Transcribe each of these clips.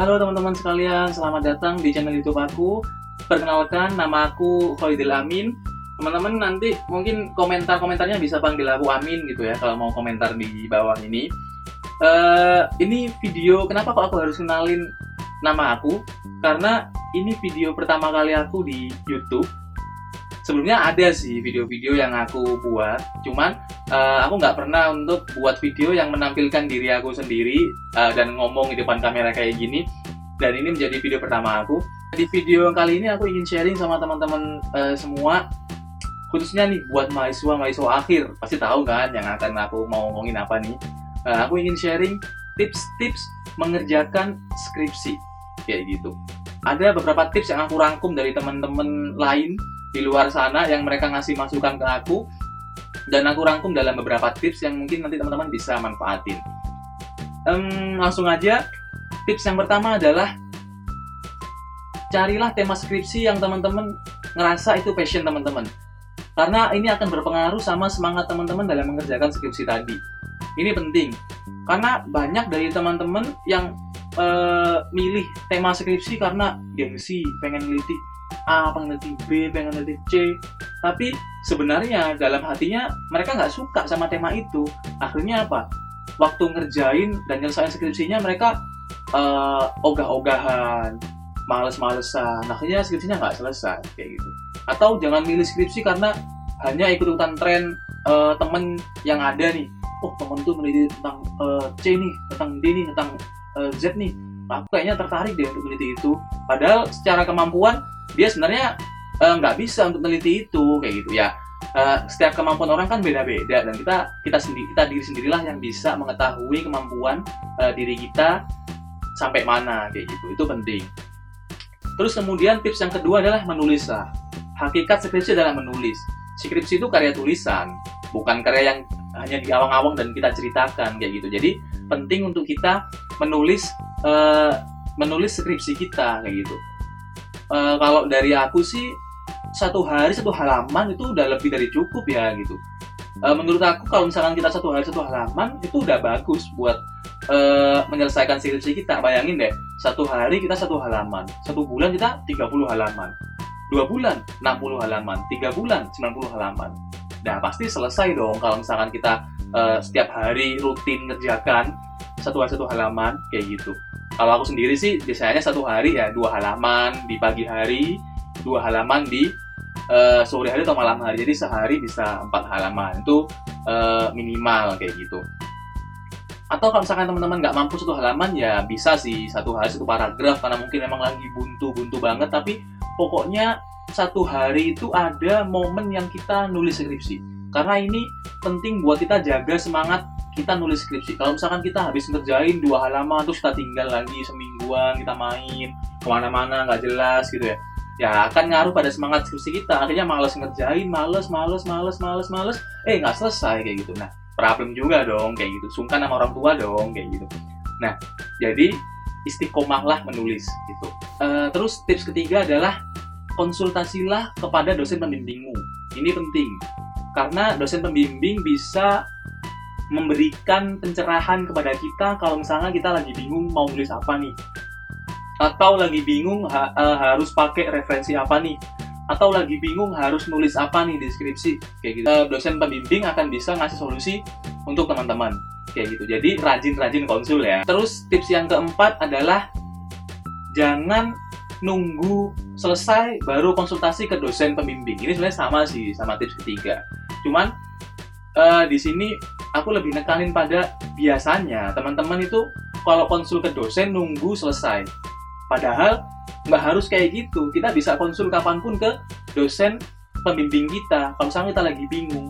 Halo teman-teman sekalian, selamat datang di channel YouTube aku. Perkenalkan, nama aku Khalidil Amin. Teman-teman nanti mungkin komentar-komentarnya bisa panggil aku Amin gitu ya kalau mau komentar di bawah ini. Uh, ini video kenapa kok aku harus kenalin nama aku? Karena ini video pertama kali aku di YouTube sebelumnya ada sih video-video yang aku buat. Cuman uh, aku nggak pernah untuk buat video yang menampilkan diri aku sendiri uh, dan ngomong di depan kamera kayak gini. Dan ini menjadi video pertama aku. Di video kali ini aku ingin sharing sama teman-teman uh, semua. Khususnya nih buat mahasiswa mahasiswa akhir. Pasti tahu kan yang akan aku mau ngomongin apa nih. Uh, aku ingin sharing tips-tips mengerjakan skripsi. Kayak gitu. Ada beberapa tips yang aku rangkum dari teman-teman lain di luar sana yang mereka ngasih masukan ke aku dan aku rangkum dalam beberapa tips yang mungkin nanti teman-teman bisa manfaatin. Um, langsung aja, tips yang pertama adalah carilah tema skripsi yang teman-teman ngerasa itu passion teman-teman. Karena ini akan berpengaruh sama semangat teman-teman dalam mengerjakan skripsi tadi. Ini penting, karena banyak dari teman-teman yang uh, milih tema skripsi karena gengsi, pengen neliti A, pengen nanti B, pengen nanti C. Tapi sebenarnya dalam hatinya mereka nggak suka sama tema itu. Akhirnya apa? Waktu ngerjain dan nyelesain skripsinya mereka uh, ogah-ogahan, males-malesan. Akhirnya skripsinya nggak selesai kayak gitu. Atau jangan milih skripsi karena hanya ikut-ikutan tren uh, temen yang ada nih. Oh temen tuh meneliti tentang uh, C nih, tentang D nih, tentang uh, Z nih. Aku kayaknya tertarik deh untuk meneliti itu. Padahal secara kemampuan dia sebenarnya eh, nggak uh, bisa untuk meneliti itu kayak gitu ya. Uh, setiap kemampuan orang kan beda-beda dan kita kita sendiri kita diri sendirilah yang bisa mengetahui kemampuan uh, diri kita sampai mana kayak gitu. Itu penting. Terus kemudian tips yang kedua adalah menulis lah. Hakikat skripsi adalah menulis. Skripsi itu karya tulisan bukan karya yang hanya di awang-awang dan kita ceritakan kayak gitu. Jadi penting untuk kita menulis uh, menulis skripsi kita kayak gitu. Uh, kalau dari aku sih satu hari satu halaman itu udah lebih dari cukup ya gitu. Uh, menurut aku kalau misalkan kita satu hari satu halaman itu udah bagus buat uh, menyelesaikan skripsi kita. Bayangin deh satu hari kita satu halaman satu bulan kita 30 halaman dua bulan 60 halaman tiga bulan 90 halaman. Nah pasti selesai dong kalau misalkan kita uh, setiap hari rutin ngerjakan satu hari satu halaman kayak gitu kalau aku sendiri sih biasanya satu hari ya dua halaman di pagi hari, dua halaman di uh, sore hari atau malam hari. Jadi sehari bisa empat halaman itu uh, minimal kayak gitu. Atau kalau misalkan teman-teman nggak mampu satu halaman ya bisa sih satu hari satu paragraf karena mungkin emang lagi buntu-buntu banget. Tapi pokoknya satu hari itu ada momen yang kita nulis skripsi. Karena ini penting buat kita jaga semangat kita nulis skripsi. Kalau misalkan kita habis ngerjain dua halaman terus kita tinggal lagi semingguan kita main ke mana-mana nggak jelas gitu ya. Ya akan ngaruh pada semangat skripsi kita. Akhirnya males ngerjain males males males males males. Eh nggak selesai kayak gitu. Nah problem juga dong kayak gitu. Sungkan sama orang tua dong kayak gitu. Nah jadi istiqomahlah menulis gitu. Uh, terus tips ketiga adalah konsultasilah kepada dosen pembimbingmu. Ini penting. Karena dosen pembimbing bisa memberikan pencerahan kepada kita kalau misalnya kita lagi bingung mau nulis apa nih. Atau lagi bingung ha uh, harus pakai referensi apa nih. Atau lagi bingung harus nulis apa nih deskripsi. Kayak gitu. Uh, dosen pembimbing akan bisa ngasih solusi untuk teman-teman. Kayak gitu. Jadi rajin-rajin konsul ya. Terus tips yang keempat adalah jangan nunggu selesai baru konsultasi ke dosen pembimbing. Ini sebenarnya sama sih sama tips ketiga. Cuman uh, di sini aku lebih nekanin pada biasanya teman-teman itu kalau konsul ke dosen nunggu selesai. Padahal nggak harus kayak gitu. Kita bisa konsul kapan pun ke dosen pembimbing kita. Kalau misalnya kita lagi bingung,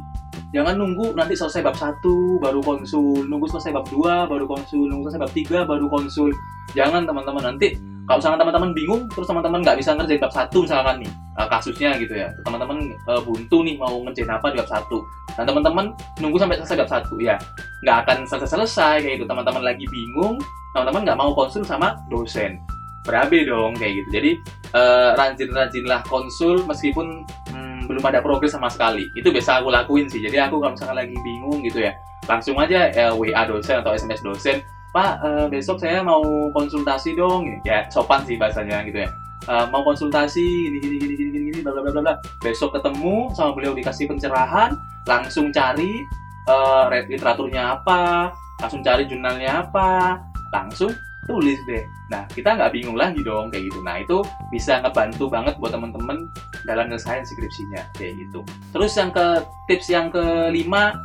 jangan nunggu nanti selesai bab satu baru konsul, nunggu selesai bab dua baru konsul, nunggu selesai bab tiga baru konsul. Jangan teman-teman nanti kalau misalnya teman-teman bingung terus teman-teman nggak bisa ngerjain bab satu misalkan nih uh, kasusnya gitu ya. Teman-teman uh, buntu nih mau ngerjain apa di bab satu. Dan teman-teman nunggu sampai selesai bab satu ya. Nggak akan selesai-selesai kayak gitu. Teman-teman lagi bingung teman-teman nggak mau konsul sama dosen. Berabe dong kayak gitu. Jadi uh, rajin-rajinlah konsul meskipun hmm, belum ada progres sama sekali. Itu biasa aku lakuin sih. Jadi aku kalau misalnya lagi bingung gitu ya langsung aja uh, WA dosen atau SMS dosen Pak uh, besok saya mau konsultasi dong. Ya sopan sih bahasanya gitu ya. Uh, mau konsultasi gini gini gini gini gini bla bla bla bla. Besok ketemu sama beliau dikasih pencerahan langsung cari uh, literaturnya apa langsung cari jurnalnya apa langsung tulis deh. Nah kita nggak bingung lagi dong kayak gitu. Nah itu bisa ngebantu banget buat temen-temen dalam nyelesain skripsinya kayak gitu. Terus yang ke tips yang kelima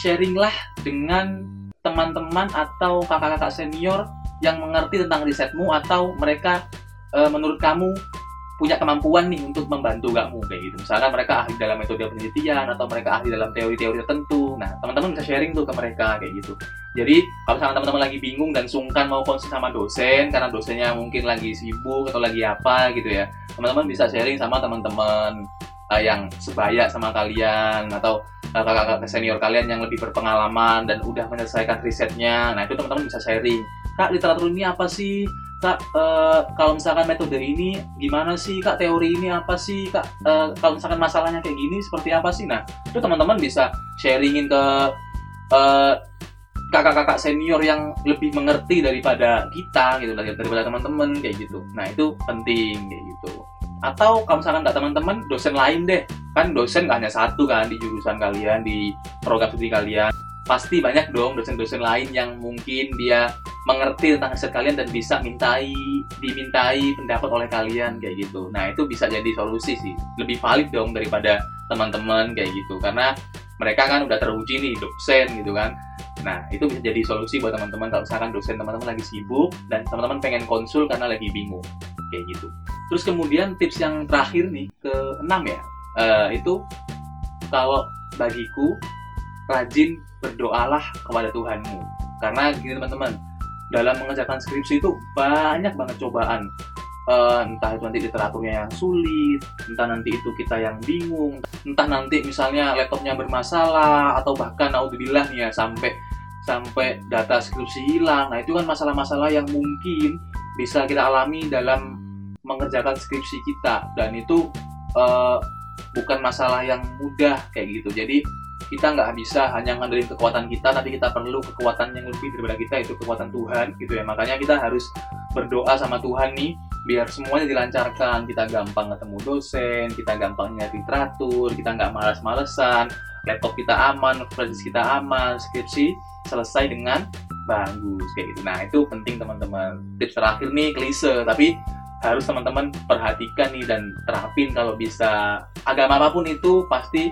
sharinglah dengan teman-teman atau kakak-kakak senior yang mengerti tentang risetmu atau mereka e, menurut kamu punya kemampuan nih untuk membantu kamu kayak gitu. Misalkan mereka ahli dalam metode penelitian atau mereka ahli dalam teori-teori tertentu. Nah, teman-teman bisa sharing tuh ke mereka kayak gitu. Jadi, kalau misalkan teman-teman lagi bingung dan sungkan mau konsul sama dosen karena dosennya mungkin lagi sibuk atau lagi apa gitu ya. Teman-teman bisa sharing sama teman-teman uh, yang sebaya sama kalian atau uh, kakak-kakak senior kalian yang lebih berpengalaman dan udah menyelesaikan risetnya. Nah, itu teman-teman bisa sharing. Kak, literatur ini apa sih? kak uh, kalau misalkan metode ini gimana sih kak teori ini apa sih kak uh, kalau misalkan masalahnya kayak gini seperti apa sih nah itu teman-teman bisa sharingin ke uh, kakak-kakak senior yang lebih mengerti daripada kita gitu daripada teman-teman kayak gitu nah itu penting kayak gitu atau kalau misalkan nggak teman-teman dosen lain deh kan dosen nggak hanya satu kan di jurusan kalian di program studi kalian pasti banyak dong dosen-dosen lain yang mungkin dia mengerti tentang riset kalian dan bisa mintai dimintai pendapat oleh kalian kayak gitu. Nah, itu bisa jadi solusi sih. Lebih valid dong daripada teman-teman kayak gitu karena mereka kan udah teruji nih dosen gitu kan. Nah, itu bisa jadi solusi buat teman-teman kalau misalkan dosen teman-teman lagi sibuk dan teman-teman pengen konsul karena lagi bingung kayak gitu. Terus kemudian tips yang terakhir nih ke enam ya, uh, itu kalau bagiku rajin berdoalah kepada Tuhanmu. Karena gini teman-teman, dalam mengerjakan skripsi itu banyak banget cobaan. Uh, entah itu nanti literaturnya yang sulit, entah nanti itu kita yang bingung, entah nanti misalnya laptopnya bermasalah atau bahkan naudzubillah nih ya sampai sampai data skripsi hilang. Nah, itu kan masalah-masalah yang mungkin bisa kita alami dalam mengerjakan skripsi kita. Dan itu uh, bukan masalah yang mudah kayak gitu. Jadi kita nggak bisa hanya ngandelin kekuatan kita tapi kita perlu kekuatan yang lebih daripada kita itu kekuatan Tuhan gitu ya. Makanya kita harus berdoa sama Tuhan nih biar semuanya dilancarkan. Kita gampang ketemu dosen kita gampang nyari literatur kita nggak malas-malesan laptop kita aman flash kita aman skripsi selesai dengan bagus kayak gitu. Nah itu penting teman-teman. Tips terakhir nih klise. Tapi harus teman-teman perhatikan nih dan terapin kalau bisa. Agama apa pun itu pasti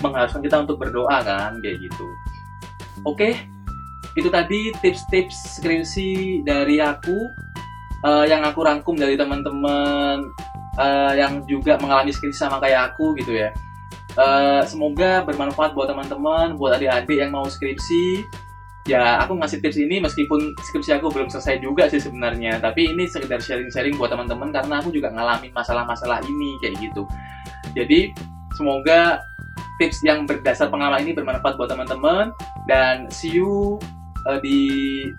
mengharuskan kita untuk berdoa kan kayak gitu. Oke itu tadi tips-tips skripsi dari aku uh, yang aku rangkum dari teman-teman uh, yang juga mengalami skripsi sama kayak aku gitu ya. Uh, semoga bermanfaat buat teman-teman buat adik-adik yang mau skripsi ya aku ngasih tips ini meskipun skripsi aku belum selesai juga sih sebenarnya. Tapi ini sekedar sharing-sharing buat teman-teman karena aku juga ngalamin masalah-masalah ini kayak gitu. Jadi semoga tips yang berdasar pengalaman ini bermanfaat buat teman-teman. Dan see you uh, di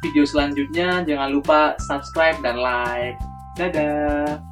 video selanjutnya. Jangan lupa subscribe dan like. Dadah